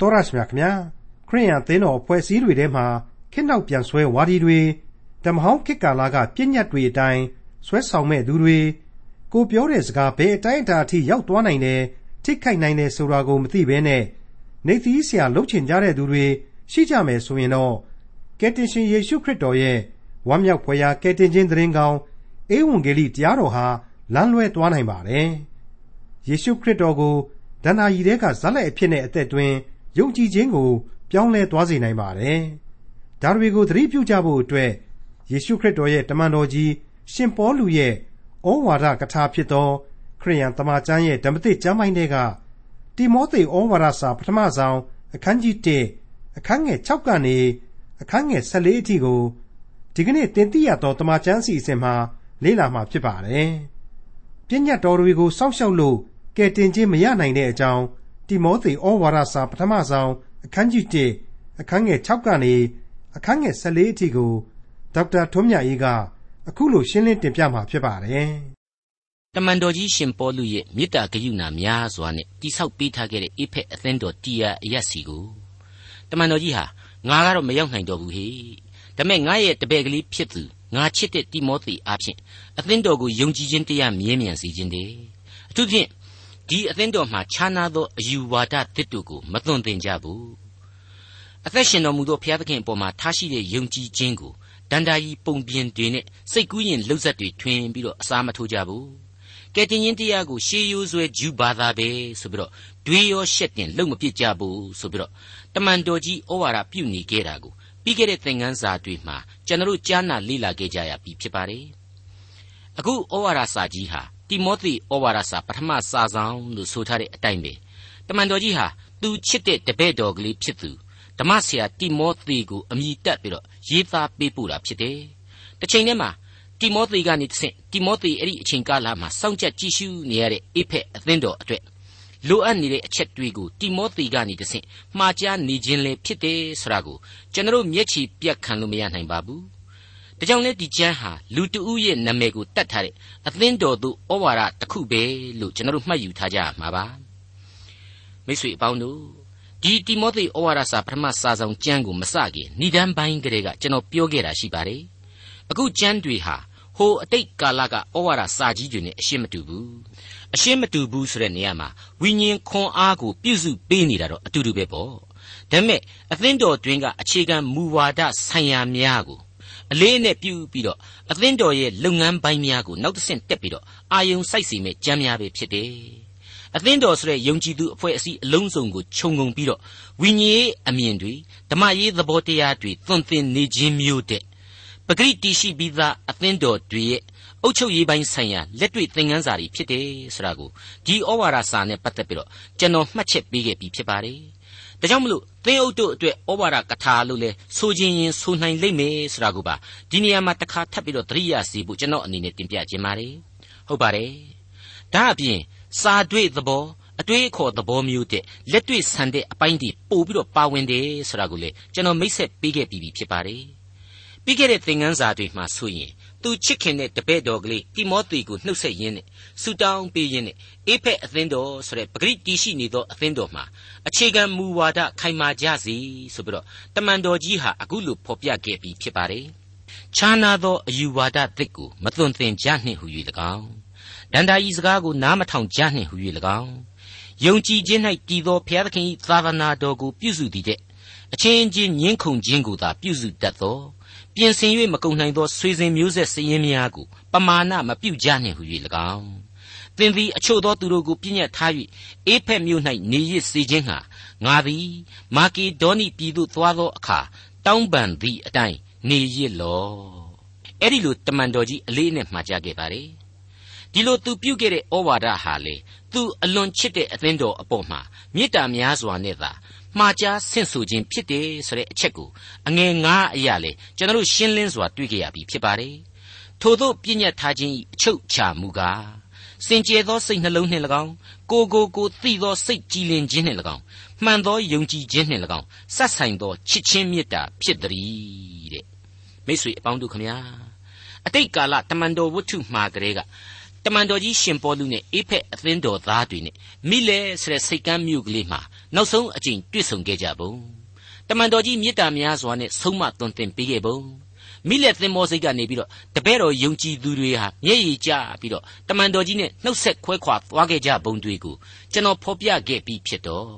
တော်ရရှိမြခင်ဗျာခရိယန်သင်းတော်အဖွဲ့အစည်းတွေထဲမှာခေတ်နောက်ပြန်ဆွဲဝါဒီတွေဓမ္မဟောင်းခေတ်ကာလကပြည့်ညတ်တွေအတိုင်းဆွဲဆောင်မဲ့သူတွေကိုပြောတဲ့စကားဘယ်အတိုင်းအတာအထိရောက်သွားနိုင်တယ်ထိခိုက်နိုင်တယ်ဆိုတာကိုမသိဘဲနဲ့နေသီးဆရာလှုပ်ချင်ကြတဲ့သူတွေရှိကြမယ်ဆိုရင်တော့ကယ်တင်ရှင်ယေရှုခရစ်တော်ရဲ့ဝမ်းမြောက်ဖွယ်ရာကယ်တင်ခြင်းသတင်းကောင်းဧဝံဂေလိတရားတော်ဟာလမ်းလွဲသွားနိုင်ပါတယ်ယေရှုခရစ်တော်ကိုဒဏ္ဍာရီတဲကဇက်လက်အဖြစ်နဲ့အသက်သွင်း ယုံကြည်ခြင်းကို ပြောင်းလဲသွားစေနိုင်ပါတယ်။ဒါတွေကိုသတိပြုကြဖို့အတွက်ယေရှုခရစ်တော်ရဲ့တမန်တော်ကြီးရှင်ပေါလုရဲ့ဩဝါဒကထာဖြစ်သော ခရိယန်တမန်ကျမ်းရဲ့ဓမ္မသစ်ကျမ်းပိုင်းတွေကတိမောသေဩဝါဒစာပထမဆုံးအခန်းကြီး1အခန်းငယ်6ကနေအခန်းငယ်14အထိကိုဒီကနေ့တင်ပြရသောတမန်ကျမ်းစီအစဉ်မှာလေ့လာမှာဖြစ်ပါတယ်။ပြည့်ညတ်တော်တွေကိုစောင့်ရှောက်လို့ကယ်တင်ခြင်းမရနိုင်တဲ့အကြောင်း တိမောသေဩဝါဒစာပထမဆုံးအခန်းကြီး1အခန်းငယ်6ကနေအခန်းငယ်14အထိကိုဒေါက်တာထွန်းမြတ်အေးကအခုလိုရှင်းလင်းတင်ပြမှာဖြစ်ပါတယ်။တမန်တော်ကြီးရှင်ပေါလုရဲ့မေတ္တာဂရုဏာများစွာနဲ့တိဆောက်ပေးထားခဲ့တဲ့အေဖက်အသင်းတော်တီယာအရက်စီကိုတမန်တော်ကြီးဟာငါကတော့မရောက်နိုင်တော့ဘူးဟေ။ဒါမဲ့ငါရဲ့တပည့်ကလေးဖြစ်သူငါချစ်တဲ့တိမောသေအားဖြင့်အသင်းတော်ကိုယုံကြည်ခြင်းတရားမြဲမြံစေခြင်းတည်းအထူးဖြင့် ဒီအသင်းတော်မှာခြားနာသောအယူဝါဒသစ်တို့ကိုမသွန်သင်ကြဘူးအသက်ရှင်တော်မူသောဘုရားသခင်အပေါ်မှာထားရှိတဲ့ယုံကြည်ခြင်းကိုဒန္တာကြီးပုံပြင်တွေနဲ့စိတ်ကူးရင်လှုပ်ဆက်တွေထွင်ပြီးတော့အစာမထိုးကြဘူးကဲတင်ရင်တရားကိုရှေးရိုးဆွဲဂျူဘာသာပဲဆိုပြီးတော့တွေးရောရှက်တင်လုံမပြစ်ကြဘူးဆိုပြီးတော့တမန်တော်ကြီးဩဝါဒပြုနေခဲ့တာကိုပြီးခဲ့တဲ့သင်ခန်းစာတွေမှာကျွန်တော်ကြားနာလေ့လာခဲ့ကြရပြီဖြစ်ပါတယ်အခုဩဝါဒစာကြီးဟာ တိမောသေဩဝါဒစာပထမစာဆောင်လို့ဆိုထားတဲ့အတိုင်းပဲတမန်တော်ကြီးဟာသူချစ်တဲ့တပည့်တော်ကလေးဖြစ်သူဓမ္မဆရာတိမောသေကိုအမိတက်ပြီးတော့ရေးသားပေးပို့တာဖြစ်တယ်။တစ်ချိန်တည်းမှာတိမောသေကနေတဆင့်တိမောသေအဲ့ဒီအချိန်ကာလမှာစောင့်ကြပ်ကြည့်ရှုနေရတဲ့အိဖက်အသင်းတော်အတွက်လိုအပ်နေတဲ့အချက်တွေကိုတိမောသေကနေတဆင့်မှားကြားနေခြင်းလေဖြစ်တယ်ဆိုတာကိုကျွန်တော်မျက်ခြေပြတ်ခံလို့မရနိုင်ပါဘူး။ ဒါကြောင့်လေဒီကျမ်းဟာလူတဦးရဲ့နာမည်ကိုတတ်ထားတဲ့အသင်းတော်သူဩဝါဒတစ်ခုပဲလို့ကျွန်တော်မှတ်ယူထားကြရမှာပါ။မိတ်ဆွေအပေါင်းတို့ဒီတိမောသေဩဝါဒစာပထမစာဆောင်ကျမ်းကိုမစခင်ဏိဒန်းပိုင်းကလေးကကျွန်တော်ပြောခဲ့တာရှိပါတယ်။အခုကျမ်းတွေဟာဟိုအတိတ်ကာလကဩဝါဒစာကြီးတွေနဲ့အရှင်းမတူဘူး။အရှင်းမတူဘူးဆိုတဲ့နေရာမှာဝိညာဉ်ခွန်အားကိုပြုစုပေးနေတာတော့အတူတူပဲပေါ့။ဒါပေမဲ့အသင်းတော်တွင်ကအခြေခံမူဝါဒဆိုင်ရာများကို အလေးနဲ့ပြုပြီးတော့အသင်းတော်ရဲ့လုပ်ငန်းပိုင်းများကိုနောက်တစ်ဆင့်တက်ပြီးတော့အာယုံစိုက်စီမဲ့ကြမ်းများပဲဖြစ်တယ်။အသင်းတော်ဆိုတဲ့ယုံကြည်သူအဖွဲ့အစည်းအလုံးစုံကိုခြုံငုံပြီးတော့ဝိညာဉ်ရေးအမြင်တွေဓမ္မရေးသဘောတရားတွေသွန်သင်နေခြင်းမျိုးတဲ့ပဂရိတီရှိပြီးသားအသင်းတော်တွေရဲ့အုပ်ချုပ်ရေးပိုင်းဆိုင်ရာလက်တွေ့သင်ခန်းစာတွေဖြစ်တယ်ဆိုတာကိုဒီဩဝါဒစာနဲ့ပတ်သက်ပြီးတော့ကျွန်တော်မှတ်ချက်ပေးခဲ့ပြီးဖြစ်ပါတယ်။ ဒါကြောင့်မလို့သင်းအုပ်တို့အတွက်ဩဝါဒကထာလို့လဲဆိုခြင်းရင်ဆိုနိုင်လိမ့်မယ်ဆိုတာကိုပါဒီနေရာမှာတစ်ခါထပ်ပြီးတော့သတိရစီဖို့ကျွန်တော်အနေနဲ့တင်ပြခြင်းပါတယ်။ဟုတ်ပါတယ်။ဒါအပြင်စာတွေ့သဘောအတွေးအခေါ်သဘောမျိုးတဲ့လက်တွေ့ဆန်တဲ့အပိုင်းတွေပို့ပြီးတော့ပါဝင်တယ်ဆိုတာကိုလေကျွန်တော်မိတ်ဆက်ပေးခဲ့ပြီးပြီဖြစ်ပါတယ်။ပြီးခဲ့တဲ့သင်ခန်းစာတွေမှာဆိုရင်သူချစ်ခင်တဲ့တပည့်တော်ကလေးတိမောသေကိုနှုတ်ဆက်ရင်းနဲ့ဆူတောင်းပေးရင်းနဲ့ အေဖက်အသင်းတော်ဆိုတဲ့ပဂရိတီရှိနေသောအသင်းတော်မှာအခြေခံမူဝါဒခိုင်မာကြစီဆိုပြီးတော့တမန်တော်ကြီးဟာအခုလိုဖော်ပြခဲ့ပြီးဖြစ်ပါတယ်။ခြားနာသောအယူဝါဒသစ်ကိုမသွန်သင်ကြနှင့်ဟူ၍၎င်းဒန္တာဤစကားကိုနားမထောင်ကြနှင့်ဟူ၍၎င်းယုံကြည်ခြင်း၌တည်သောဘုရားသခင်၏သာသနာတော်ကိုပြုစုသည်တဲ့အချင်းချင်းညှင်းခုန်ခြင်းကိုသာပြုစုတတ်သောပြင်ဆင်၍မကုန်နိုင်သောဆွေစဉ်မျိုးဆက်စည်ရင်များကိုပမာဏမပြုကြနှင့်ဟု၍၎င်း သင်သည်အချို့သောသူတို့ကိုပြည့်ညတ်ထား၍အေဖက်မြို့၌နေရစ်စေခြင်းဟာငါသည်မာကီဒေါနိပြည်သို့သွားသောအခါတောင်းပန်သည့်အတိုင်းနေရစ်လောအဲ့ဒီလိုတမန်တော်ကြီးအလေးနဲ့မှာကြားခဲ့ပါတယ်ဒီလိုသူပြုခဲ့တဲ့ဩဝါဒဟာလေသူအလွန်ချစ်တဲ့အသင်းတော်အပေါ်မှာမေတ္တာများစွာနဲ့သာမှားကြားဆင့်ဆိုခြင်းဖြစ်တယ်ဆိုတဲ့အချက်ကိုအငယ်ငါးအရာလေကျွန်တော်ရှင်းလင်းစွာတွေ့ကြရပြီဖြစ်ပါတယ်ထို့သောပြည့်ညတ်ထားခြင်းအချုပ်ချာမူကား စင်ကြယ်သောစိတ်နှလုံးနှင့်၎င်းကိုကိုကိုသိသောစိတ်ကြည်လင်ခြင်းနှင့်၎င်းမှန်သောယုံကြည်ခြင်းနှင့်၎င်းဆက်ဆိုင်သောချစ်ချင်းမေတ္တာဖြစ်သည်တဲ့မိတ်ဆွေအပေါင်းတို့ခမညာအတိတ်ကာလတမန်တော်ဝတ္ထုမှာကလေးကတမန်တော်ကြီးရှင်ပေါလုနဲ့အေဖက်အသင်းတော်သားတွေနဲ့မိလဲဆိုတဲ့စိတ်ကမ်းမြို့ကလေးမှာနောက်ဆုံးအကြိမ်တွေ့ဆုံခဲ့ကြပုံတမန်တော်ကြီးမေတ္တာများစွာနဲ့ဆုံးမသွန်သင်ပေးခဲ့ပုံ မိလက်သင်္ဘောစိတ်ကနေပြီးတော့တပည့်တော်ယုံကြည်သူတွေဟာမျက်ရည်ကျပြီးတော့တမန်တော်ကြီးနဲ့နှုတ်ဆက်ခွဲခွာသွားခဲ့ကြပုံတွေကိုကျွန်တော်ဖော်ပြခဲ့ပြီးဖြစ်တော့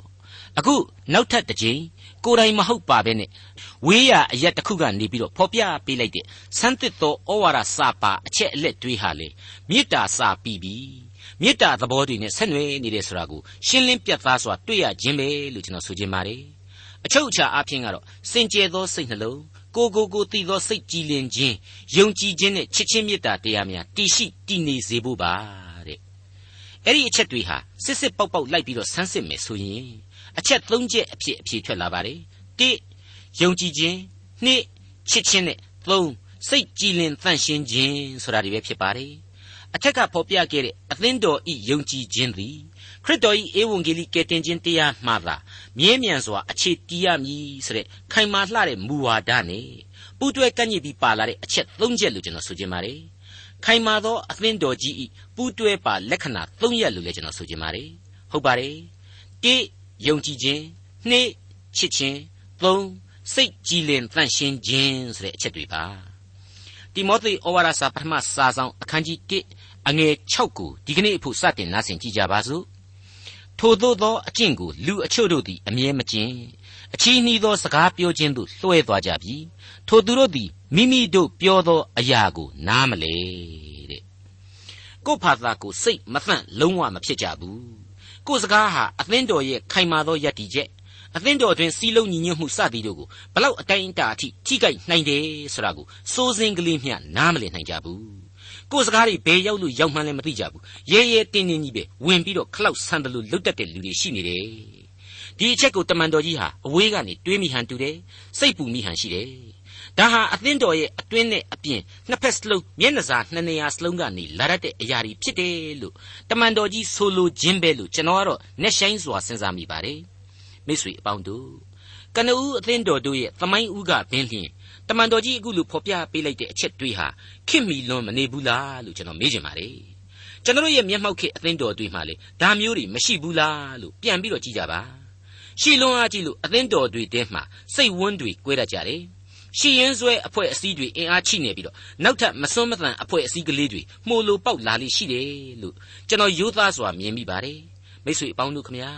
အခုနောက်ထပ်တစ်ကြိမ်ကိုယ်တိုင်မဟုတ်ပါပဲနဲ့ဝေးရအရက်တစ်ခုကနေပြီးတော့ဖော်ပြပေးလိုက်တဲ့စမ်းသစ်သောဩဝါဒစာပါအချက်အလက်တွေဟာလေမေတ္တာစာပြီးပြီမေတ္တာသဘောတွေနဲ့ဆက်နွယ်နေတယ်ဆိုတာကိုရှင်းလင်းပြတ်သားစွာတွေ့ရခြင်းပဲလို့ကျွန်တော်ဆိုချင်ပါတယ်အချုပ်အခြာအားဖြင့်ကတော့စင်ကြယ်သောစိတ်နှလုံး ကိုကိုကိုတည်သောစိတ်ကြည်လင်ခြင်းယုံကြည်ခြင်းနဲ့ချစ်ချင်းမေတ္တာတရားများတည်ရှိတည်နေစေဖို့ပါတဲ့အဲ့ဒီအချက်တွေဟာစစ်စစ်ပေါက်ပေါက်လိုက်ပြီးတော့ဆန်းစစ်မယ်ဆိုရင်အချက်၃ချက်အဖြစ်အဖြေထွက်လာပါတယ်၁ယုံကြည်ခြင်း၂ချစ်ခြင်းနဲ့၃စိတ်ကြည်လင်သန့်ရှင်းခြင်းဆိုတာတွေပဲဖြစ်ပါတယ်အထက်ကဖော်ပြခဲ့တဲ့အသင်းတော်ဤယုံကြည်ခြင်းသည် ခရစ်တော်၏ဧဝံဂေလိကယ်တင်ခြင်းတရားမှသာမြဲမြံစွာအခြေတည်ရမည်ဆိုတဲ့ခိုင်မာလှတဲ့မူဝါဒနဲ့ပူးတွဲကန့်ညစ်ပြီးပါလာတဲ့အချက်၃ချက်လို့ကျွန်တော်ဆိုချင်ပါတယ်ခိုင်မာသောအသင်းတော်ကြီးဤပူးတွဲပါလက္ခဏာ၃ရက်လို့လည်းကျွန်တော်ဆိုချင်ပါတယ်ဟုတ်ပါတယ်၁ယုံကြည်ခြင်း၂ချစ်ခြင်း၃စိတ်ကြည်လင်သန့်ရှင်းခြင်းဆိုတဲ့အချက်တွေပါတိမောသေဩဝါဒစာပထမစာဆောင်အခန်းကြီး1အငယ်6ကိုဒီကနေ့အဖို့စတင်နားဆင်ကြကြပါစို့ ထိုသို့သောအကျင့်ကိုလူအချို့တို့သည်အမြဲမကျင့်အချီးနှီးသောစကားပြောခြင်းသို့လွှဲသွားကြပြီထိုသူတို့သည်မိမိတို့ပြောသောအရာကိုနားမလဲတဲ့ကို့ဖာသာကိုစိတ်မသန့်လုံးဝမဖြစ်ကြဘူးကို့စကားဟာအသင်းတော်ရဲ့ခိုင်မာသောယက်တီချက်အသင်းတော်တွင်စီးလုံးညီညွတ်မှုစသည်တို့ကိုဘလောက်အတိုင်းအတာအထိထိခိုက်နိုင်တယ်ဆိုတာကိုစိုးစင်းကလေးမျှနားမလည်နိုင်ကြဘူး ကိုယ်စကားတွေဘယ်ရောက်လို့ရောက်မှန်းလည်းမသိကြဘူးရဲရဲတင်းတင်းကြီးပဲဝင်ပြီးတော့ခလောက်ဆန်တယ်လို့လွတ်တတ်တဲ့လူတွေရှိနေတယ်ဒီအချက်ကိုတမန်တော်ကြီးဟာအဝေးကနေတွေးမိဟန်တူတယ်စိတ်ပူမိဟန်ရှိတယ်ဒါဟာအသင်းတော်ရဲ့အတွင်းနဲ့အပြင်နှစ်ဖက်စလုံးမျက်နှာစာနှစ်နေရာစလုံးကနေလာရတဲ့အရာတွေဖြစ်တယ်လို့တမန်တော်ကြီးဆိုလိုခြင်းပဲလို့ကျွန်တော်ကတော့နှက်ဆိုင်စွာစဉ်းစားမိပါတယ်မိတ်ဆွေအပေါင်းတို့ကနဦးအသင်းတော်တို့ရဲ့သမိုင်းဥကဘင်းလျင် တမန်တော်ကြီးအခုလိုဖော်ပြပေးလိုက်တဲ့အချက်တွေးဟာခင်မီလွန်မနေဘူးလားလို့ကျွန်တော်မေးချင်ပါတယ်ကျွန်တော်ရဲ့မျက်မှောက်ခေအသင်းတော်တွေမှာလေဒါမျိုးတွေမရှိဘူးလားလို့ပြန်ပြီးတော့ကြည့်ကြပါရှီလွန်အားကြည့်လို့အသင်းတော်တွေတဲမှာစိတ်ဝန်းတွေကွဲတတ်ကြတယ်ရှီရင်ဆွဲအဖွဲ့အစည်းတွေအင်အားချိနေပြီးတော့နောက်ထပ်မစွန်းမသန်အဖွဲ့အစည်းကလေးတွေမှုလိုပေါက်လာလိရှိတယ်လို့ကျွန်တော်ရိုးသားစွာမြင်မိပါတယ်မိတ်ဆွေအပေါင်းတို့ခမညာ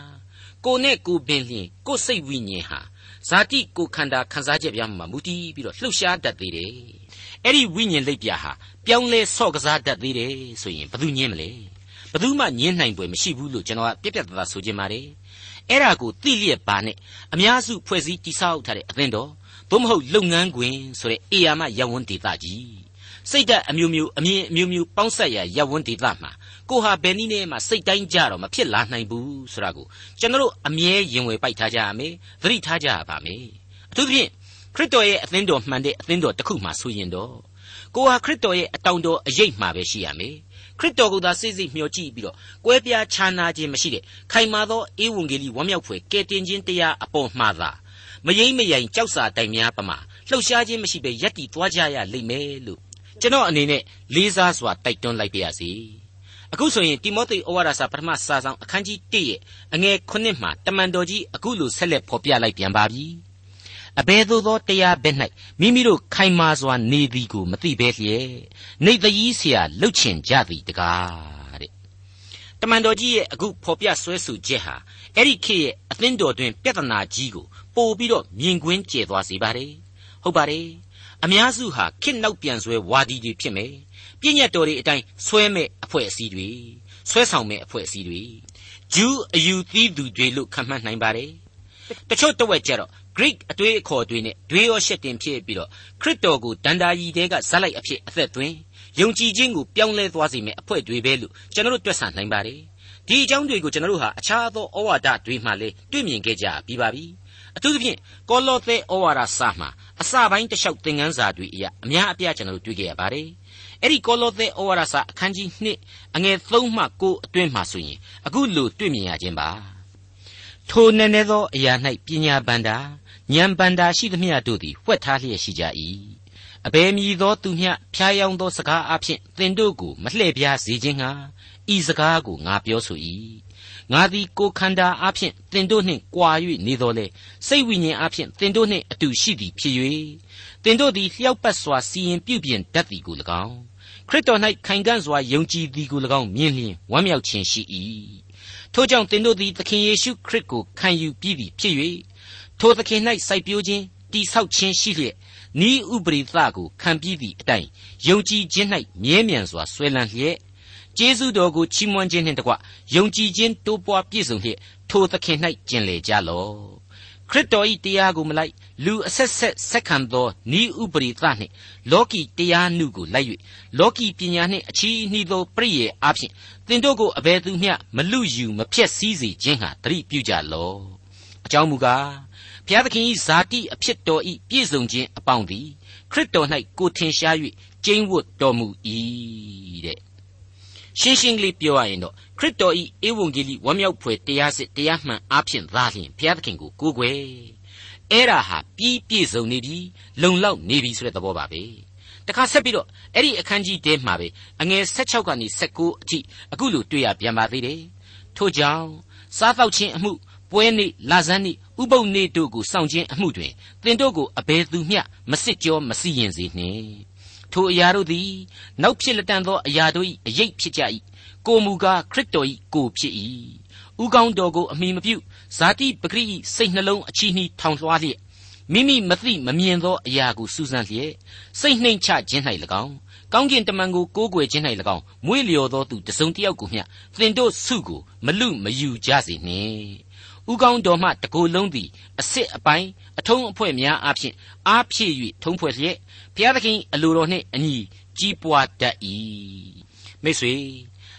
ကိုနဲ့ကိုပင်လျင်ကိုစိတ်ဝိညာဉ်ဟာ ဇာတိကိုခန္ဓာခံစားချက်ပြမှာမူတည်ပြီးတော့လှုပ်ရှားတတ်သေးတယ်။အဲ့ဒီဝိညာဉ်လိပ်ပြာဟာပြောင်းလဲဆော့ကစားတတ်သေးတယ်ဆိုရင်ဘယ်သူညင်းမလဲ။ဘယ်သူမှညင်းနိုင်ပွဲမရှိဘူးလို့ကျွန်တော်ကပြက်ပြက်သားသားဆိုချင်ပါတယ်။အဲ့ဒါကိုသိလျက်ပါနဲ့အများစုဖွဲ့စည်းတိဆောက်ထားတဲ့အသင်းတော်သို့မဟုတ်လုပ်ငန်းခွင်ဆိုတဲ့အေယာမရပ်ဝန်းဒေသကြီးစိတ်ဓာတ်အမျိုးမျိုးအမြင်အမျိုးမျိုးပေါင်းဆက်ရာရပ်ဝန်းဒေသမှာ ကိုဟာဘယ်နည်းနဲ့မှစိတ်တိုင်းကြတော့မဖြစ်လာနိုင်ဘူးဆိုတာကိုကျွန်တော်အမြဲရင်ဝယ်ပိုက်ထားကြရမယ်သတိထားကြရပါမယ်အထူးသဖြင့်ခရစ်တော်ရဲ့အသင်းတော်မှန်တဲ့အသင်းတော်တစ်ခုမှဆိုရင်တော့ကိုဟာခရစ်တော်ရဲ့အတောင်တော်အရေးမှပဲရှိရမယ်ခရစ်တော်ကိုသာစိတ်စိတ်မျှော်ကြည့်ပြီးတော့ကွဲပြားခြားနာခြင်းမရှိတဲ့ခိုင်မာသောဧဝံဂေလိဝမ်းမြောက်ဖွယ်ကယ်တင်ခြင်းတရားအပေါ်မှာသာမယိမ့်မယိုင်ကြောက်စာတိုင်များပမာလှုပ်ရှားခြင်းမရှိဘဲယက်တီသွားကြရလိမ့်မယ်လို့ကျွန်တော်အနေနဲ့လေးစားစွာတိုက်တွန်းလိုက်ပါရစေ အခုဆိုရင်တိမောသေဩဝါဒစာပထမစာဆောင်အခန်းကြီး1ရဲ့အငယ်9မှာတမန်တော်ကြီးအခုလိုဆက်လက်ဖော်ပြလိုက်ပြန်ပါပြီအဘယ်သို့သောတရားဘက်၌မိမိတို့ခိုင်မာစွာနေသည်ကိုမသိဘဲလျက်နေသကြီးဆရာလှုပ်ချင်ကြသည်တကားတဲ့တမန်တော်ကြီးရဲ့အခုဖော်ပြဆွဲဆိုချက်ဟာအဲ့ဒီခေတ်ရဲ့အသင်းတော်တွင်ပြဿနာကြီးကိုပို့ပြီးတော့မြင်ကွင်းကျယ်သွားစေပါတယ်ဟုတ်ပါတယ်အများစုဟာခေတ်နောက်ပြန်ဆွဲဝါဒီတွေဖြစ်မယ် ပြည့်ညတ်တော်တွေအတိုင်းဆွဲမဲ့အဖွဲ့အစည်းတွေဆွဲဆောင်မဲ့အဖွဲ့အစည်းတွေဂျူးအယူသီးသူတွေလို့ခန့်မှန်းနိုင်ပါတယ်တချို့တဝက်ကျတော့ Greek အတွေးအခေါ်တွေနဲ့ဒွေရောရှက်တင်ဖြစ်ပြီးတော့ခရစ်တော်ကိုဒန္တာကြီးတဲကဇက်လိုက်အဖြစ်အသက်သွင်းယုံကြည်ခြင်းကိုပြောင်းလဲသွားစေမယ့်အဖွဲ့တွေပဲလို့ကျွန်တော်တို့တွက်ဆနိုင်ပါတယ်ဒီအကြောင်းတွေကိုကျွန်တော်တို့ဟာအခြားသောဩဝါဒတွေမှလည်းတွေ့မြင်ခဲ့ကြပြီးပါပြီအထူးသဖြင့်ကောလောသဲဩဝါဒစာမှာအစပိုင်းတစ်လျှောက်သင်ခန်းစာတွေအရာအများအပြားကျွန်တော်တို့တွေ့ခဲ့ရပါတယ် အဲ့ဒီကောလောသဲဩဝါဒစာအခန်းကြီး2အငယ်3မှ9အတွင်းမှာဆိုရင်အခုလိုတွေ့မြင်ရခြင်းပါထိုနည်းနည်းသောအရာ၌ပညာဗန္တာဉာဏ်ဗန္တာရှိသမျှတို့သည်ဝှက်ထားလျက်ရှိကြ၏အဘယ်မည်သောသူမျှဖျားယောင်းသောစကားအဖြစ်သင်တို့ကိုမလှည့်ပြားစေခြင်းငှာဤစကားကိုငါပြောဆို၏ငါသည်ကိုခန္ဓာအဖျင်သင်တို့နှင့်ကြွာ၍နေတော်လေစိတ်ဝိညာဉ်အဖျင်သင်တို့နှင့်အတူရှိသည်ဖြစ်၍သင်တို့သည်လျှောက်ပတ်စွာစီရင်ပြုပြင်တတ်သည်ကို၎င်း ခရစ်တော်၌ခိုင်ခံ့စွာယုံကြည်သည်ကို၎င်းမြင်လျင်ဝမ်းမြောက်ခြင်းရှိ၏ထို့ကြောင့်သင်တို့သည်သခင်ယေရှုခရစ်ကိုခံယူပြီးသည်ဖြစ်၍ထိုသခင်၌စိုက်ပျိုးခြင်းတိဆောက်ခြင်းရှိလျက်ဤဥပရိသကိုခံပြီးသည့်အတိုင်းယုံကြည်ခြင်း၌မြဲမြံစွာဆွဲလန်းလျက်ကျေးဇူးတော်ကိုချီးမွမ်းခြင်းနှင့်တကွယုံကြည်ခြင်းတိုးပွားပြည့်စုံလျက်ထိုသခင်၌ကျင်လေကြလော့ ခရစ်တော်၏တရားကိုမလိုက်လူအဆက်ဆက်ဆက်ခံသောဤဥပရိသနှင့်လောကီတရားနုကိုလိုက်၍လောကီပညာနှင့်အချီးနှီးသောပြည့်ရဲ့အဖြစ်သင်တို့ကိုအဘယ်သူမျှမလူယူမဖြက်စည်းစေခြင်းဟာတတိပြုကြလော့အကြောင်းမူကားဘုရားသခင်၏ဇာတိအဖြစ်တော်၏ပြည့်စုံခြင်းအပေါင်းသည်ခရစ်တော်၌ကိုထင်ရှား၍ကျိန်းဝတ်တော်မူ၏တဲ့ ရှင်းရှင်းကလေးပြောရရင်တော့ခရစ်တော်ဤဧဝံဂေလိဝမ်းမြောက်ဖွယ်တရားစစ်တရားမှန်အားဖြင့်သာလျှင်ဘုရားသခင်ကိုကိုးကွယ်အဲ့ဒါဟာပြီးပြည့်စုံနေပြီလုံလောက်နေပြီဆိုတဲ့သဘောပါပဲတခါဆက်ပြီးတော့အဲ့ဒီအခန်းကြီးတဲမှာပဲအငယ်16ကနေ19အထိအခုလိုတွေ့ရပြန်ပါသေးတယ်ထို့ကြောင့်စားတော့ခြင်းအမှုပွဲနေ့လာဇန်းနေ့ဥပုပ်နေ့တို့ကိုစောင့်ခြင်းအမှုတွင်သင်တို့ကိုအဘယ်သူမျှမစစ်ကြောမစီရင်စေနှင့် ထိုအရာတို့သည် နောက်ဖြစ်လက်တန်သောအရာတို့၏အရေးဖြစ်ကြ၏ကိုမူကားခရစ်တော်၏ကိုဖြစ်၏ဥကောင်းတော်ကိုအမိမပြုဇာတိပဂရိ၏စိတ်နှလုံးအချီးနှီးထောင်လွှားလျက်မိမိမသိမမြင်သောအရာကိုစူးစမ်းလျက်စိတ်နှိမ်ချခြင်း၌၎င်းကောင်းကင်တမန်ကိုကိုးကွယ်ခြင်း၌၎င်းမွေးလျော်သောသူတစုံတစ်ယောက်ကိုမျှသင်တို့စုကိုမလူမယူကြစေနှင့် ဥကောင်းတော်မှတကိုယ်လုံးသည်အစစ်အပိုင်းအထုံးအဖွဲ့များအဖြစ်အားဖြည့်၍ထုံးဖွဲ့လျက်ဘုရားသခင်အလိုတော်နှင့်အညီကြီးပွားတတ်၏မိတ်ဆွေ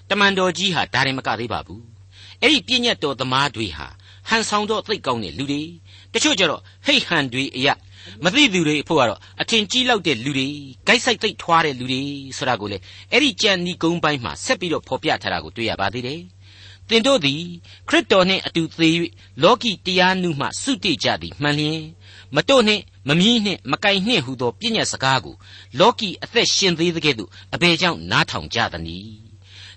တမန်တော်ကြီးဟာဒါရင်မကသေးပါဘူးအဲ့ဒီပြည့်ညတ်တော်သမားတွေဟာဟန်ဆောင်တော့သိကောင်းတဲ့လူတွေတချို့ကျတော့ဟိတ်ဟန်တွေအရာမသိသူတွေအဖို့ကတော့အထင်ကြီးလောက်တဲ့လူတွေဂိုက်ဆိုင်သိပ်ထွားတဲ့လူတွေဆိုတာကိုလေအဲ့ဒီကြံဤကုန်းပိုင်းမှာဆက်ပြီးတော့ဖော်ပြထားတာကိုတွေ့ရပါသေးတယ် သင်တို့သည်ခရစ်တော်နှင့်အတူသေ၍လောကီတရားနုမှစွတိကြသည်မှန်လျင်မတို့နှင့်မမီးနှင့်မကင်နှင့်ဟုသောပြည့်ညတ်စကားကိုလောကီအသက်ရှင်သေးတဲ့ကဲ့သို့အဘယ်ကြောင့်နားထောင်ကြသနည်း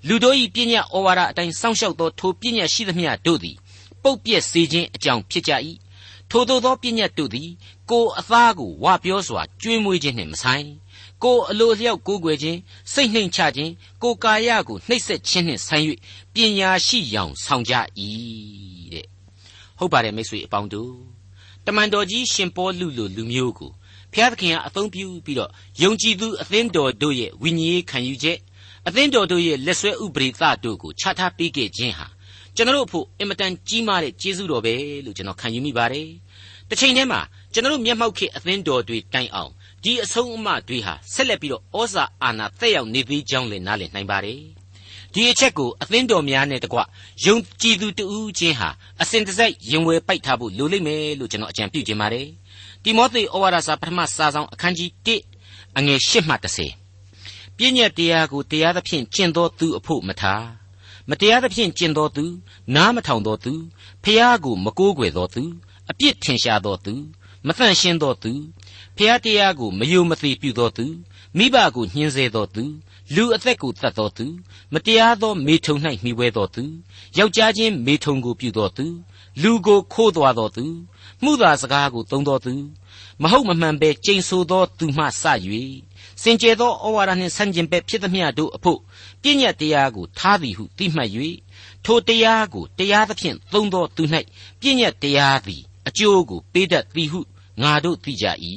လူတို့၏ပြည့်ညတ်ဩဝါဒအတိုင်းစောင့်ရှောက်သောထိုပြည့်ညတ်ရှိသမျှတို့သည်ပုတ်ပြက်စေခြင်းအကြောင်းဖြစ်ကြ၏ထိုသို့သောပြည့်ညတ်တို့သည်ကိုအသားကိုဝပြောစွာကျွေးမွေးခြင်းနှင့်မဆိုင် ကိုအလိုလျောက်ကိုးကွယ်ခြင်းစိတ်နှိမ်ချခြင်းကိုကာယကိုနှိပ်စက်ခြင်းနှင့်ဆိုင်၍ပညာရှိယောင်ဆောင်ကြ၏တဲ့ဟုတ်ပါတယ်မိတ်ဆွေအပေါင်းတို့တမန်တော်ကြီးရှင်ပေါလုလိုလူမျိုးကိုဖျားသခင်ကအသုံးပြုပြီးတော့ယုံကြည်သူအသင်းတော်တို့ရဲ့ဝိညာဉ်ရေးခံယူချက်အသင်းတော်တို့ရဲ့လက်ဆွဲဥပရိသတို့ကိုခြားထားပေးခဲ့ခြင်းဟာကျွန်တော်တို့အဖို့အင်မတန်ကြီးမားတဲ့ကျေးဇူးတော်ပဲလို့ကျွန်တော်ခံယူမိပါတယ်။တစ်ချိန်တည်းမှာကျွန်တော်တို့မျက်မှောက်ခေအသင်းတော်တွေတိုင်အောင် ဒီအဆုံးအမတွေဟာဆက်လက်ပြီးတော့ဩဇာအာဏာသက်ရောက်နေသေးကြောင်းလည်းနားလည်နိုင်ပါတယ်။ဒီအချက်ကိုအသင်းတော်များနဲ့တကွယုံကြည်သူတူးချင်းဟာအစဉ်တစိုက်ရင်ဝယ်ပိုက်ထားဖို့လိုလိမ့်မယ်လို့ကျွန်တော်အကြံပြုချင်ပါတယ်။တိမောသေဩဝါဒစာပထမစာဆောင်အခန်းကြီး1အငယ်8မှ10ပြည့်ညက်တရားကိုတရားသဖြင့်ကျင့်သောသူအဖို့မထားမတရားသဖြင့်ကျင့်သောသူနားမထောင်သောသူဖျားကိုမကိုးကွယ်သောသူအပြစ်ထင်ရှားသောသူမတန့်ရှင်းသောသူ ဖျားတရားကိုမယုံမသိပြုသောသူမိဘကိုညှင်းဆဲသောသူလူအသက်ကိုတတ်သောသူမတရားသောမေထုံ၌မှီဝဲသောသူယောက်ျားချင်းမေထုံကိုပြုသောသူလူကိုခိုးသွားသောသူမှုသာစကားကိုသုံးသောသူမဟုတ်မမှန်ပဲကြိမ်ဆိုသောသူမှစ၍စင်ကြယ်သောဩဝါဒနှင့်ဆန့်ကျင်ဘက်ဖြစ်သမျှတို့အဖို့ပြည့်ညတ်တရားကိုထားသည်ဟုသိမှတ်၍ထိုတရားကိုတရားသဖြင့်သုံးသောသူ၌ပြည့်ညတ်တရားသည်အကျိုးကိုပေးတတ်သည်ဟု ငါတို့သိကြ၏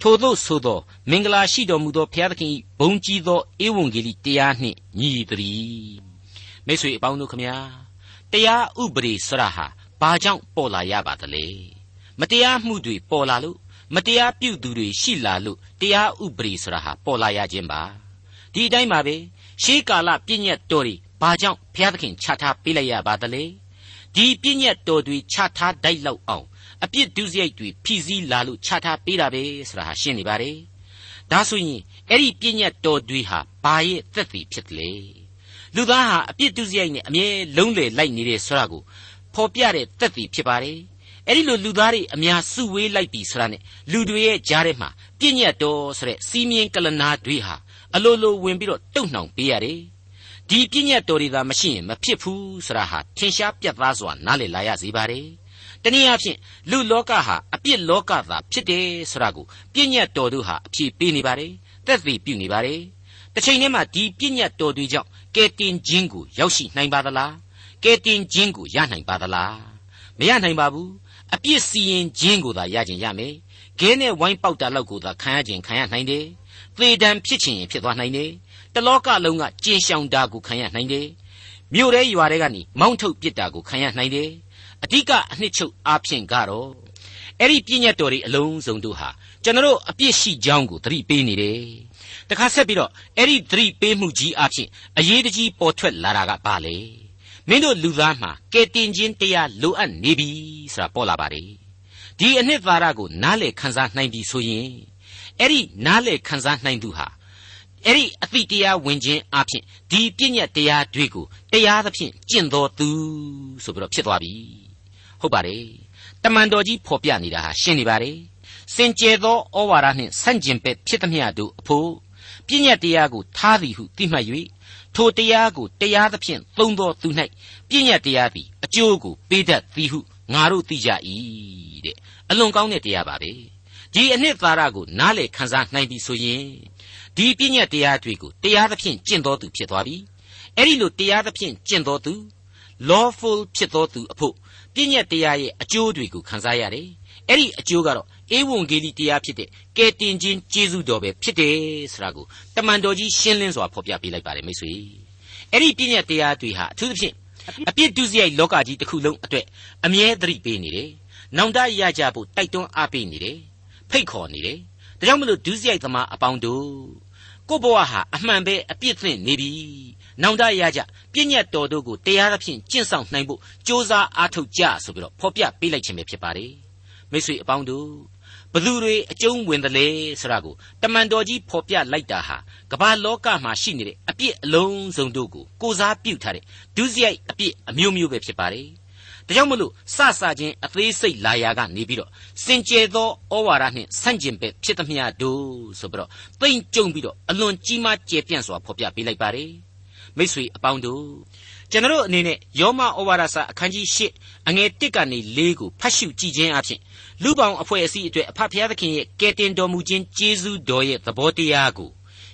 ထိုသို့ဆိုသော မင်္ဂလာရှိတော်မူသောဘုရားသခင်၏ဘုန်းကြီးသောဧဝံဂေလိတရားနှင့်ညီတည်းမိတ်ဆွေအပေါင်းတို့ခမညာတရားဥပဒေဆရာဟာဘာကြောင့်ပေါ်လာရပါသလဲမတရားမှုတွေပေါ်လာလို့မတရားပြုသူတွေရှိလာလို့တရားဥပဒေဆိုတာဟာပေါ်လာရခြင်းပါဒီအတိုင်းပါပဲရှေးကာလပြည့်ညတ်တော်တွေဘာကြောင့်ဘုရားသခင်ချထားပေးလိုက်ရပါသလဲဒီပြည့်ညတ်တော်တွေချထားတိုက်လောက်အောင် အပြစ်ဒုစရိုက်တွေဖြည့်ဆည်းလာလို့ချထားပေးတာပဲဆိုတာဟာရှင်းနေပါတယ်ဒါဆိုရင်အဲ့ဒီပြည့်ညတ်တော်တွေဟာဘာရဲ့သက်သေဖြစ်တယ်လဲလူသားဟာအပြစ်ဒုစရိုက်နဲ့အမြဲလုံးလေလိုက်နေတဲ့ဆိုတာကိုဖော်ပြတဲ့သက်သေဖြစ်ပါတယ်အဲ့ဒီလိုလူသားတွေအများစုဝေးလိုက်ပြီဆိုတာနဲ့လူတွေရဲ့ကြားထဲမှာပြည့်ညတ်တော်ဆိုတဲ့စီးမြင်ကလနာတွေဟာအလိုလိုဝင်ပြီးတော့တုံ့နှောင်ပေးရတယ်ဒီပြည့်ညတ်တော်တွေသာမရှိရင်မဖြစ်ဘူးဆိုတာဟာထင်ရှားပြတ်သားစွာနားလည်လာရစေပါတယ် တနည်းအားဖြင့်လူလောကဟာအပြစ်လောကသာဖြစ်တယ်ဆိုတာကိုပြည့်ညတ်တော်တို့ဟာအဖြေပေးနေပါတယ်သက်သေပြုနေပါတယ်တစ်ချိန်တည်းမှာဒီပြည့်ညတ်တော်တွေကြောင့်ကဲတင်ခြင်းကိုရောက်ရှိနိုင်ပါသလားကဲတင်ခြင်းကိုရနိုင်ပါသလားမရနိုင်ပါဘူးအပြစ်စီရင်ခြင်းကိုသာရခြင်းရမယ်ခဲနဲ့ဝိုင်းပေါက်တာလောက်ကိုသာခံရခြင်းခံရနိုင်တယ်သေတံဖြစ်ခြင်းရင်ဖြစ်သွားနိုင်တယ်တလောကလုံးကကျင်ရှောင်တာကိုခံရနိုင်တယ်မြို့ထဲရွာထဲကနေမောင်းထုတ်ပစ်တာကိုခံရနိုင်တယ် အဓိကအနှစ်ချုပ်အားဖြင့်ကတော့အဲ့ဒီပြည့်ညတ်တော်တွေအလုံးစုံတို့ဟာကျွန်တော်အပြစ်ရှိကြောင်းကိုသတိပေးနေတယ်တခါဆက်ပြီးတော့အဲ့ဒီသတိပေးမှုကြီးအားဖြင့်အရေးတကြီးပေါ်ထွက်လာတာကဘာလဲမင်းတို့လူသားမှာကဲတင်ခြင်းတရားလိုအပ်နေပြီဆိုတာပေါ်လာပါတယ်ဒီအနှစ်သာရကိုနားလေခံစားနိုင်ပြီဆိုရင်အဲ့ဒီနားလေခံစားနိုင်သူဟာအဲ့ဒီအသိတရားဝင်ခြင်းအပြင်ဒီပြည့်ညတ်တရားတွေကိုတရားသဖြင့်ကျင့်တော်သူဆိုပြီးတော့ဖြစ်သွားပြီ ဟုတ်ပါတယ်တမန်တော်ကြီးဖော်ပြနေတာဟာရှင်းနေပါတယ်စင်ကြယ်သောဩဝါဒနှင့်ဆန့်ကျင်ဘက်ဖြစ်သမျှတို့အဖို့ပြည့်ညတ်တရားကိုထားသည်ဟုသိမှတ်၍ထိုတရားကိုတရားသဖြင့်သုံးသောသူ၌ပြည့်ညတ်တရားသည်အကျိုးကိုပေးတတ်သည်ဟုငါတို့သိကြ၏တဲ့အလွန်ကောင်းတဲ့တရားပါပဲဒီအနှစ်သာရကိုနားလေခံစားနိုင်ပြီဆိုရင်ဒီပြည့်ညတ်တရားတွေကိုတရားသဖြင့်ကျင့်တော်သူဖြစ်သွားပြီအဲ့ဒီလိုတရားသဖြင့်ကျင့်တော်သူ lawful ဖြစ်တော်သူအဖို့ ပြည့်ညတ်တရားရဲ့အကျိုးတွေကိုခံစားရတယ်အဲ့ဒီအကျိုးကတော့ဧဝံဂေလိတရားဖြစ်တဲ့ကယ်တင်ခြင်းကျေးဇူးတော်ပဲဖြစ်တယ်ဆိုတာကိုတမန်တော်ကြီးရှင်းလင်းစွာဖော်ပြပေးလိုက်ပါတယ်မိတ်ဆွေအဲ့ဒီပြည့်ညတ်တရားတွေဟာအထူးသဖြင့်အပြစ်ဒုစရိုက်လောကကြီးတစ်ခုလုံးအတွက်အမြဲသတိပေးနေတယ်။နောင်တရကြဖို့တိုက်တွန်းအားပေးနေတယ်။ဖိတ်ခေါ်နေတယ်။ဒါကြောင့်မလို့ဒုစရိုက်သမားအပေါင်းတို့ကိုဘဝဟာအမှန်ပဲအပြစ်သင့်နေပြီ။ နောင်တရကြပြည့်ညတ်တော်တို့ကိုတရားသဖြင့်ကျင့်ဆောင်နိုင်ဖို့ကြိုးစားအားထုတ်ကြဆိုပြီးတော့ဖော်ပြပေးလိုက်ခြင်းပဲဖြစ်ပါတယ်။မိတ်ဆွေအပေါင်းတို့ဘသူတွေအကျုံးဝင်တယ်လေဆိုတာကိုတမန်တော်ကြီးဖော်ပြလိုက်တာဟာကမ္ဘာလောကမှာရှိနေတဲ့အပြစ်အလုံးစုံတို့ကိုကိုစားပြုထားတဲ့ဒုစရိုက်အပြစ်အမျိုးမျိုးပဲဖြစ်ပါတယ်။ဒါကြောင့်မလို့စစချင်းအသေးစိတ်လာရာကနေပြီးတော့စင်ကြယ်သောဩဝါဒနှင့်ဆန့်ကျင်ဘက်ဖြစ်သမျှတို့ဆိုပြီးတော့သိမ့်ကြုံပြီးတော့အလွန်ကြီးမားကျယ်ပြန့်စွာဖော်ပြပေးလိုက်ပါတယ်။ မိတ်ဆွေအပေါင်းတို့ကျွန်တော်အနေနဲ့ယောမဩဝါဒစာအခန်းကြီး၈အငယ်၁ကနေ၄ကိုဖတ်ရှုကြည့်ခြင်းအပြင်လူပောင်အဖွဲ့အစည်းအတွက်အဖဖျားသခင်ရဲ့ကယ်တင်တော်မူခြင်းကျေးဇူးတော်ရဲ့သဘောတရားကို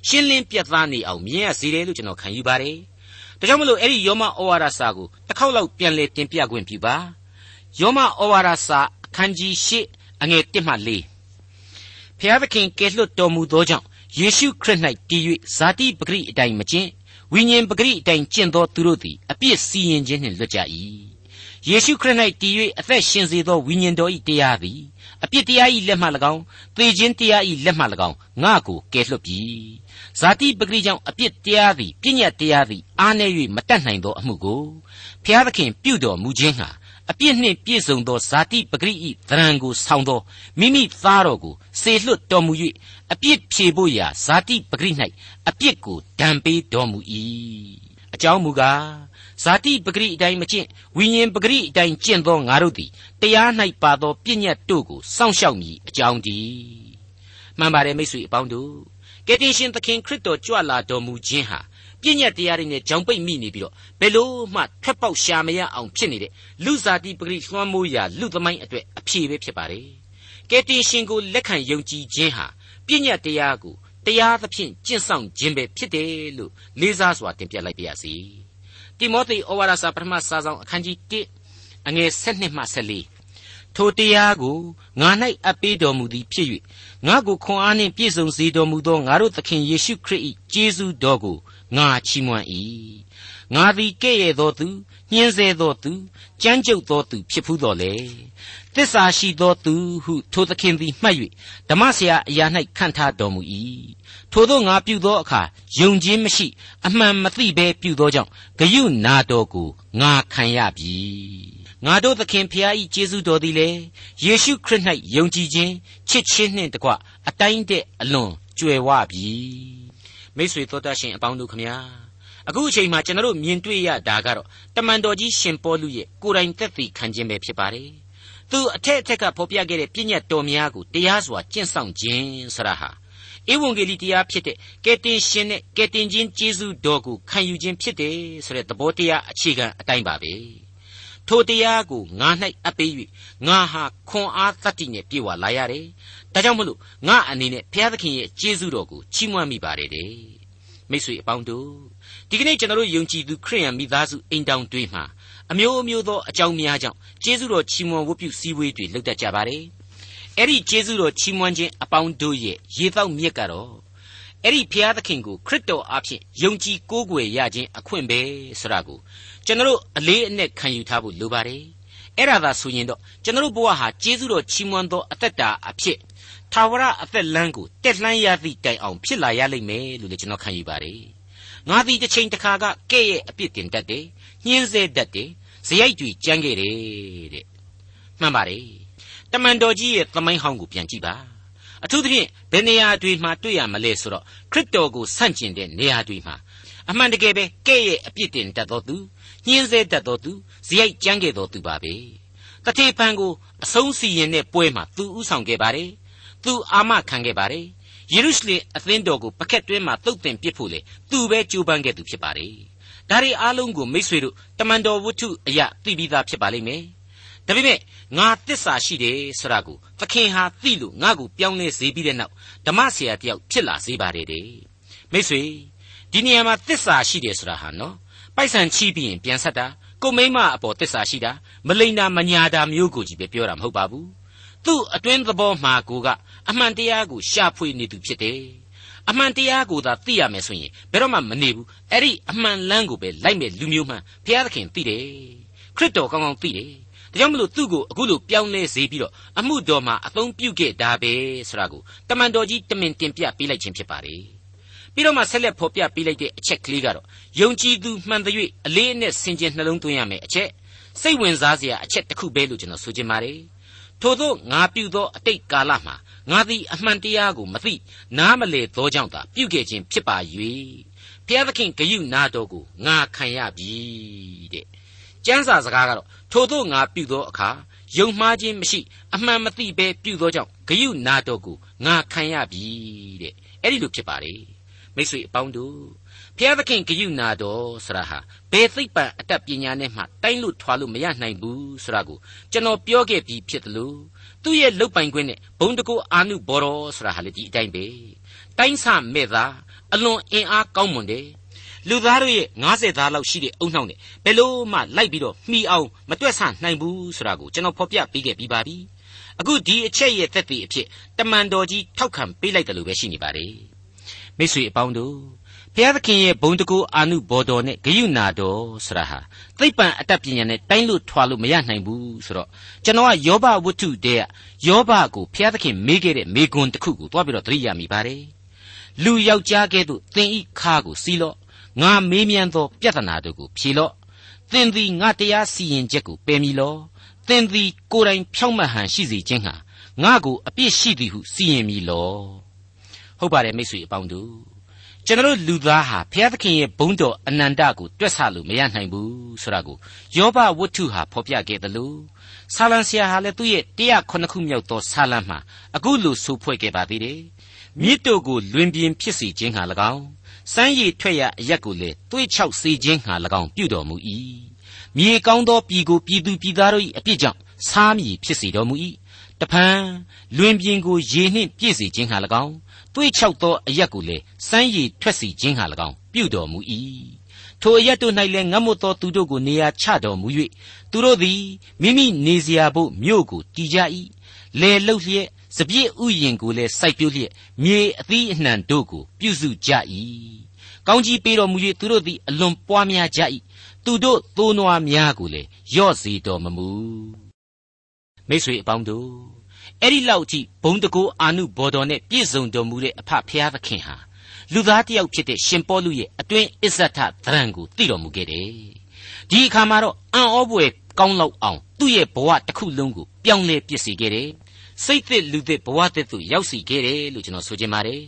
ရှင်းလင်းပြသနေအောင်မြင်ရစေတယ်လို့ကျွန်တော်ခံယူပါတယ်။ဒါကြောင့်မလို့အဲ့ဒီယောမဩဝါဒစာကိုတစ်ခေါက်လောက်ပြန်လည်တင်ပြခွင့်ပြုပါ။ယောမဩဝါဒစာအခန်းကြီး၈အငယ်၁မှ၄ဖျားသခင်ကယ်လွတ်တော်မူသောကြောင့်ယေရှုခရစ်၌တည်၍ဇာတိပဂရိအတိုင်းမကျင့် ဝိညာဉ်ပဂရိအတိုင်းကျင့်သောသူတို့သည်အပြစ်စီရင်ခြင်းနှင့်လွတ်ကြ၏ယေရှုခရစ်၌တည်၍အသက်ရှင်စေသောဝိညာဉ်တော်၏တရားသည်အပြစ်တရား၏လက်မှ၎င်းသေခြင်းတရား၏လက်မှ၎င်းငါကိုကယ်လွတ်ပြီဇာတိပဂရိကြောင့်အပြစ်တရားသည်ပြည့်ညတ်တရားသည်အားနည်း၍မတတ်နိုင်သောအမှုကိုဖျားသခင်ပြုတော်မူခြင်းဟာ အပြစ်နှင့်ပြည့်စုံသောဇာတိပဂရိ၏သရံကိုဆောင်းသောမိမိသားတော်ကိုစေလွတ်တော်မူ၍အပြစ်ဖြေဖို့ရာဇာတိပဂရိ၌အပြစ်ကိုဒဏ်ပေးတော်မူ၏အကြောင်းမူကားဇာတိပဂရိအတိုင်းမကျင့်ဝိညာဉ်ပဂရိအတိုင်းကျင့်သောငါတို့သည်တရား၌ပါသောပြည့်ညတ်တို့ကိုစောင့်ရှောက်မည်အကြောင်းတည်းမှန်ပါတယ်မိတ်ဆွေအပေါင်းတို့ကယ်တင်ရှင်သခင်ခရစ်တော်ကြွလာတော်မူခြင်းဟာ ပြည့်ညတ်တရားတွေနဲ့ကြောင်ပိတ်မိနေပြီးတော့ဘယ်လို့မှထွက်ပေါက်ရှာမရအောင်ဖြစ်နေတဲ့လူစားတိပဂရိလွှမ်းမိုးရာလူသမိုင်းအတွက်အဖြေပဲဖြစ်ပါတယ်ကယ်တင်ရှင်ကိုလက်ခံယုံကြည်ခြင်းဟာပြည့်ညတ်တရားကိုတရားသဖြင့်ကျင့်ဆောင်ခြင်းပဲဖြစ်တယ်လို့လေးစားစွာတင်ပြလိုက်ပါရစေတိမောသေဩဝါဒစာပထမစာဆောင်အခန်းကြီး1အငယ်7မှ14ထိုတရားကိုငါ၌အပ်ပေးတော်မူသည်ဖြစ်၍ငါကိုခွန်အားနှင့်ပြည့်စုံစေတော်မူသောငါတို့သခင်ယေရှုခရစ်၏ကျေးဇူးတော်ကို ငါချီးမွမ်း၏ငါသည်ကဲ့ရဲ့သောသူညှင်းဆဲသောသူကြမ်းကြုတ်သောသူဖြစ်ဖူးတော်လေသစ္စာရှိသောသူဟုထိုသခင်သည်မှတ်၍ဓမ္မဆရာအရာ၌ခံထားတော်မူ၏ထိုသောငါပြုသောအခါယုံခြင်းမရှိ အမှန်မသိဘဲပြုသောကြောင့်ဂယုနာတော်ကိုငါခံရပြီငါတို့သခင်ဖျား၏ကျေးဇူးတော်သည်လည်းယေရှုခရစ်၌ယုံကြည်ခြင်းချစ်ခြင်းနှင့်တကွအတိုင်းတဲ့အလွန်ကြွယ်ဝပြီ မိတ်ဆွေတို့တတ်ရှင်အပေါင်းတို့ခမညာအခုအချိန်မှာကျွန်တော်တို့မြင်တွေ့ရတာကတော့တမန်တော်ကြီးရှင်ပေါလုရဲ့ကိုယ်တိုင်သက်သေခံခြင်းပဲဖြစ်ပါတယ်သူအထက်အထက်ကဖော်ပြခဲ့တဲ့ပြည့်ညတ်တော်များကိုတရားစွာကျင့်ဆောင်ခြင်းဆရာဟာဧဝံဂေလိတရားဖြစ်တဲ့ကယ်တင်ရှင်နဲ့ကယ်တင်ခြင်းကျေးဇူးတော်ကိုခံယူခြင်းဖြစ်တယ်ဆိုတဲ့သဘောတရားအခြေခံအတိုင်းပါပဲ ထိုတရားကိုငါ၌အပ်ပေး၍ငါဟာခွန်အားတတ္တိနဲ့ပြေဝလာရတယ်ဒါကြောင့်မလို့ငါအနေနဲ့ဘုရားသခင်ရဲ့ကျေးဇူးတော်ကိုချီးမွမ်းမိပါတယ်တဲ့မိတ်ဆွေအပေါင်းတို့ဒီကနေ့ကျွန်တော်တို့ယုံကြည်သူခရိယန်မိသားစုအိမ်တောင်တွေမှာအမျိုးအမျိုးသောအကြောင်းများကြောင့်ကျေးဇူးတော်ချီးမွမ်းဝတ်ပြုစည်းဝေးတွေလုပ်တတ်ကြပါတယ်အဲ့ဒီကျေးဇူးတော်ချီးမွမ်းခြင်းအပေါင်းတို့ရဲ့ရေတောက်မြစ်ကတော့အဲ့ဒီဘုရားသခင်ကိုခရစ်တော်အားဖြင့်ယုံကြည်ကိုးကွယ်ရခြင်းအခွင့်ပဲဆိုတာကို ကျွန်တော်တို့အလေးအနက်ခံယူထားဖို့လိုပါတယ်အဲ့ဒါသာဆိုရင်တော့ကျွန်တော်တို့ဘဝဟာကျေးဇူးတော်ချီးမွမ်းသောအသက်တာအဖြစ်ထာဝရအသက်လမ်းကိုတက်လှမ်းရသည့်တိုင်အောင်ဖြစ်လာရလိမ့်မယ်လို့လည်းကျွန်တော်ခံယူပါတယ်ငါသည်တစ်ချိန်တစ်ခါကကဲ့ရဲ့အပြစ်တင်တတ်တယ်ညှင်းဆဲတတ်တယ်ဇယိုက်တွေကြမ်းခဲ့တယ်တဲ့မှန်ပါတယ်တမန်တော်ကြီးရဲ့သမိုင်းဟောင်းကိုပြန်ကြည့်ပါအထူးသဖြင့်ဘယ်နေရာတွေမှာတွေ့ရမလဲဆိုတော့ခရစ်တော်ကိုဆန့်ကျင်တဲ့နေရာတွေမှာ အမှန်တကယ်ပဲကဲ့ရဲ့အပြစ်တင်တတ်တော်သူညှင်းဆဲတတ်တော်သူဇယိုက်ကြမ်းခဲ့တော်သူပါပဲတထေဖန်ကိုအဆုံးစီရင်တဲ့ပွဲမှာသူဥဆောင်ခဲ့ပါတယ်သူအာမခံခဲ့ပါတယ်ယေရုရှလင်အသင်းတော်ကိုပကက်တွင်းမှာတုတ်တင်ပစ်ဖို့လေသူပဲကြိုးပမ်းခဲ့သူဖြစ်ပါတယ်ဒါတွေအားလုံးကိုမိษွေတို့တမန်တော်ဝတ္ထုအရာသိပြီးသားဖြစ်ပါလိမ့်မယ်ဒါပေမဲ့ငါတစ္ဆာရှိတယ်ဆိုတာကိုသခင်ဟာသိလို့ငါ့ကိုပြောင်းလဲစေပြီးတဲ့နောက်ဓမ္မဆရာတယောက်ဖြစ်လာစေပါတယ်တဲ့မိษွေ ဒီနေရာမှာတစ္ဆာရှိတယ်ဆိုတာဟာနော်ပိုက်ဆံချီးပြီးရင်ပြန်ဆက်တာကိုမိမအပေါ်တစ္ဆာရှိတာမလိန်တာမညာတာမျိုးကိုကြီးပဲပြောတာမဟုတ်ပါဘူးသူ့အတွင်းသဘောမှာကိုကအမှန်တရားကိုရှာဖွေနေသူဖြစ်တယ်အမှန်တရားကိုသာသိရမယ်ဆိုရင်ဘယ်တော့မှမနေဘူးအဲ့ဒီအမှန်လမ်းကိုပဲလိုက်မဲ့လူမျိုးမှန်ဘုရားသခင်သိတယ်ခရစ်တော်ကောင်းကောင်းသိတယ်ဒါကြောင့်မလို့သူ့ကိုအခုလိုပြောင်းလဲစေပြီးတော့အမှုတော်မှာအသုံးပြုခဲ့တာပဲဆိုတာကိုတမန်တော်ကြီးတမင်တင်ပြပေးလိုက်ခြင်းဖြစ်ပါတယ် ပြီးတော့မှဆက်လက်ဖော်ပြပေးလိုက်တဲ့အချက်ကလေးကတော့ယုံကြည်သူမှန်တဲ့၍အလေးအနက်ဆင်ခြင်နှလုံးသွင်းရမယ်အချက်စိတ်ဝင်စားစရာအချက်တစ်ခုပဲလို့ကျွန်တော်ဆိုချင်ပါတယ်ထို့သောငါပြုသောအတိတ်ကာလမှာငါသည်အမှန်တရားကိုမသိနားမလေသောကြောင့်သာပြုခဲ့ခြင်းဖြစ်ပါ၍ဘုရားသခင်ဂယုနာတော်ကိုငါခံရပြီတဲ့ကျမ်းစာစကားကတော့ထို့သောငါပြုသောအခါယုံမှားခြင်းမရှိအမှန်မသိဘဲပြုသောကြောင့်ဂယုနာတော်ကိုငါခံရပြီတဲ့အဲ့ဒီလိုဖြစ်ပါလေ မိတ်ဆွေအပေါင်းတို့ဘုရားသခင်ဂယုနာတော်ဆရာဟာဘယ်သိပ္ပံအတတ်ပညာနဲ့မှတိုင်းလို့ထွာလို့မရနိုင်ဘူးဆိုတာကိုကျွန်တော်ပြောခဲ့ပြီးဖြစ်တယ်လို့သူ့ရဲ့လုတ်ပိုင်ခွင့်နဲ့ဘုံတကူအာနုဘော်တော်ဆိုတာဟာလေဒီအတိုင်းပဲတိုင်းဆမဲ့သာအလွန်အင်အားကောင်းမွန်တယ်လူသားတို့ရဲ့90သားလောက်ရှိတဲ့အုံနှောက်နဲ့ဘယ်လို့မှလိုက်ပြီးတော့မှီအောင်မတွက်ဆနိုင်ဘူးဆိုတာကိုကျွန်တော်ဖော်ပြပေးခဲ့ပြီးပါပြီအခုဒီအချက်ရဲ့သက်သေအဖြစ်တမန်တော်ကြီးထောက်ခံပေးလိုက်တယ်လို့ပဲရှိနေပါတယ် မိတ်ဆွေအပေါင်းတို့ဘုရားသခင်ရဲ့ဘုံတကူအာနုဘော်တော်နဲ့ဂယုဏတော်ဆိုတာဟာသိပ္ပံအတတ်ပညာနဲ့တိုင်းလို့ထွာလို့မရနိုင်ဘူးဆိုတော့ကျွန်တော်ကယောဘဝတ္ထုတည်းကယောဘကိုဘုရားသခင်မေးခဲ့တဲ့မေကွန်းတစ်ခုကိုတွားပြီးတော့သတိရမိပါတယ်လူယောက်ျားကဲ့သို့သင်ဤခါကိုစီးလော့ငါမေးမြန်းသောပြဿနာတို့ကိုဖြေလော့သင်သည်ငါတရားစီရင်ချက်ကိုပယ်မည်လောသင်သည်ကိုယ်တိုင်ဖြောင့်မတ်ဟန်ရှိစေခြင်းဟာငါကိုအပြစ်ရှိသည်ဟုစီရင်မည်လော ဟုတ်ပါတယ်မိတ်ဆွေအပေါင်းတို့ကျွန်တော်လူသားဟာဘုရားသခင်ရဲ့ဘုန်းတော်အနန္တကိုတွက်ဆလို့မရနိုင်ဘူးဆိုတာကိုယောဘဝတ္ထုဟာဖော်ပြခဲ့တယ်လို့ဆာလံဆရာဟာလည်းသူ့ရဲ့109ခုမြောက်သောဆာလံမှာအခုလိုဆိုဖွဲ့ခဲ့ပါသေးတယ်မြစ်တို့ကိုလွင်ပြင်ဖြစ်စေခြင်းဟာ၎င်းစမ်းရည်ထွက်ရအရက်ကိုလည်းသွေးချောက်စေခြင်းဟာ၎င်းပြုတော်မူ၏မြေကောင်းသောပြည်ကိုပြည်သူပြည်သားတို့၏အပြစ်ကြောင့်စားမည်ဖြစ်စေတော်မူ၏တဖန်လွင်ပြင်ကိုရေနှင့်ပြည့်စေခြင်းဟာ၎င်း သွေးချောက်သောအရက်ကိုလည်းစမ်းရည်ထွက်စေခြင်းဟာ၎င်းပြုတော်မူ၏ထိုအရက်တို့၌လည်းငတ်မွတ်သောသူတို့ကိုနေရာချတော်မူ၍သူတို့သည်မိမိနေစရာဘို့မြို့ကိုတည်ကြ၏လေလှုပ်လျက်စပြည့်ဥယျင်ကိုလည်းစိုက်ပျိုးလျက်မြေအသီးအနှံတို့ကိုပြုစုကြ၏ကောင်းကြီးပေးတော်မူ၍သူတို့သည်အလွန်ပွားများကြ၏သူတို့သိုးနွားများကိုလည်းယော့စေတော်မမူမိတ်ဆွေအပေါင်းတို့ အဲ့ဒီလောက်ကြီးဘုံတကိုးအာနုဘော်တော်နဲ့ပြည့်စုံတော်မူတဲ့အဖဖျားသခင်ဟာလူသားတစ်ယောက်ဖြစ်တဲ့ရှင်ပေါလုရဲ့အတွင်းအစ္ဆထသရံကိုသိတော်မူခဲ့တယ်ဒီအခါမှာတော့အံ့ဩဖွယ်ကောင်းလောက်အောင်သူ့ရဲ့ဘဝတစ်ခုလုံးကိုပြောင်းလဲပြစ်စေခဲ့တယ်စိတ်သစ်လူသစ်ဘဝသစ်သို့ရောက်စီခဲ့တယ်လို့ကျွန်တော်ဆိုချင်ပါတယ်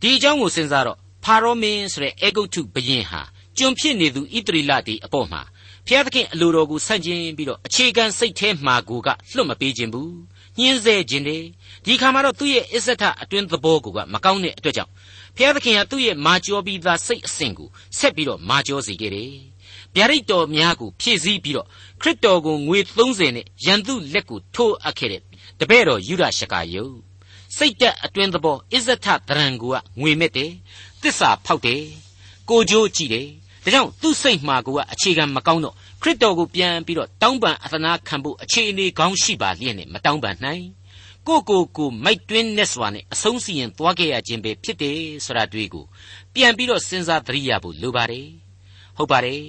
ဒီအကြောင်းကိုစဉ်းစားတော့ဖာရောမင်းဆိုတဲ့အေဂုတ်ထုဘုရင်ဟာကျွန်ဖြစ်နေသူဣသရီလတီအပေါ်မှာဖျားသခင်အလိုတော်ကိုဆန့်ကျင်ပြီးတော့အခြေခံစိတ်ထဲမှာကိုကလွတ်မပေးခြင်းဘူး ညှင်းဆဲခြင်းတွေဒီခါမှာတော့သူ့ရဲ့အစ္ဆထအတွင်းသဘောကိုကမကောင်းတဲ့အတွက်ကြောင့်ဖျားသခင်ကသူ့ရဲ့မာကျော်ပြီးသားစိတ်အစဉ်ကိုဆက်ပြီးတော့မာကျော်စေခဲ့တယ်ဗျာဒိတ်တော်များကိုဖြည့်ဆည်းပြီးတော့ခရစ်တော်ကိုငွေ30နဲ့ရန်သူလက်ကိုထိုးအပ်ခဲ့တဲ့တပည့်တော်ယူဒရှကာယုစိတ်တက်အတွင်းသဘောအစ္ဆထတရံကိုကငွေမဲ့တယ်တစ္ဆာဖောက်တယ်ကိုကြိုးကြည့်တယ်ဒါကြောင့်သူ့စိတ်မှာကိုကအခြေခံမကောင်းတော့ ခရစ်တော်ကိုပြန်ပြီးတော့တောင်းပန်အသနာခံဖို့အခြေအနေကောင်းရှိပါလျက်နဲ့မတောင်းပန်နိုင်ကိုကိုကိုမိုက်တွင်းနဲ့စွာနဲ့အဆုံးစီရင်သွားခဲ့ရခြင်းပဲဖြစ်တယ်ဆိုတာတွေ့ကိုပြန်ပြီးတော့စဉ်းစားသတိရဖို့လိုပါတယ်ဟုတ်ပါတယ်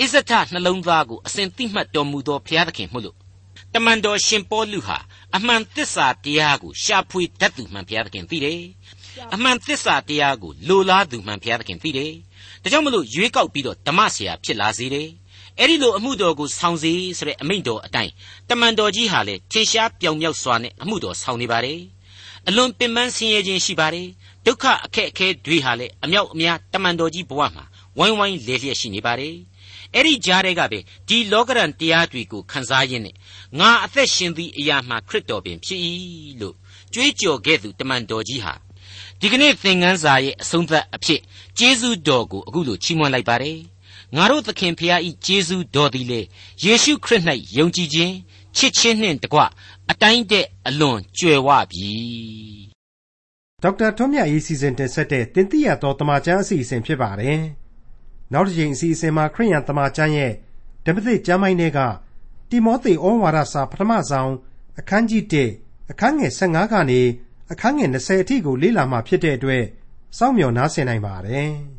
အစ္ဆထနှလုံးသားကိုအစဉ်သိမှတ်တော်မူသောဘုရားသခင်မို့လို့တမန်တော်ရှင်ပေါလုဟာအမှန်သစ္စာတရားကိုရှာဖွေတတ်သူမှန်ဘုရားသခင်သိတယ်အမှန်သစ္စာတရားကိုလိုလားသူမှန်ဘုရားသခင်သိတယ်ဒါကြောင့်မလို့ရွေးကောက်ပြီးတော့ဓမ္မဆရာဖြစ်လာစေတယ် အဲ့ဒီလိုအမှုတော်ကိုဆောင်စေဆိုတဲ့အမိန့်တော်အတိုင်းတမန်တော်ကြီးဟာလည်းထင်ရှားပြောင်မြောက်စွာနဲ့အမှုတော်ဆောင်နေပါတယ်အလွန်ပင်ပန်းဆင်းရဲခြင်းရှိပါတယ်ဒုက္ခအခက်အခဲတွေဟာလည်းအမြောက်အများတမန်တော်ကြီးဘဝမှာဝိုင်းဝိုင်းလဲလျက်ရှိနေပါတယ်အဲ့ဒီကြားထဲကပဲဒီလောကရန်တရားတွေကိုခန်းစားရင်းနဲ့ငါအသက်ရှင်သည့်အရာမှာခရစ်တော်ပင်ဖြစ်၏လို့ကြွေးကြော်ခဲ့သူတမန်တော်ကြီးဟာဒီကနေ့သင်ခန်းစာရဲ့အဆုံးသတ်အဖြစ်ကျေးဇူးတော်ကိုအခုလိုချီးမွမ်းလိုက်ပါတယ် ငါတို့သခင်ဖျားဤကျေးဇူးတော်သည်လေယေရှုခရစ်၌ယုံကြည်ခြင်းချစ်ခြင်းနှင့်တကွအတိုင်းတဲ့အလွန်ကြွယ်ဝပြီဒေါက်တာထွန်းမြတ်ရေးစီစဉ်တင်ဆက်တဲ့တင်ပြတော်တမချန်းအစီအစဉ်ဖြစ်ပါတယ်နောက်တစ်ချိန်အစီအစဉ်မှာခရိယန်တမချန်းရဲ့ဓမ္မသစ်ကျမ်းပိုင်းတွေကတိမောသေဩဝါဒစာပထမဆုံးအခန်းကြီး1အခန်းငယ်15ကနေအခန်းငယ်20အထိကိုလေ့လာမှဖြစ်တဲ့အတွက်စောင့်မျှော်နားဆင်နိုင်ပါတယ်။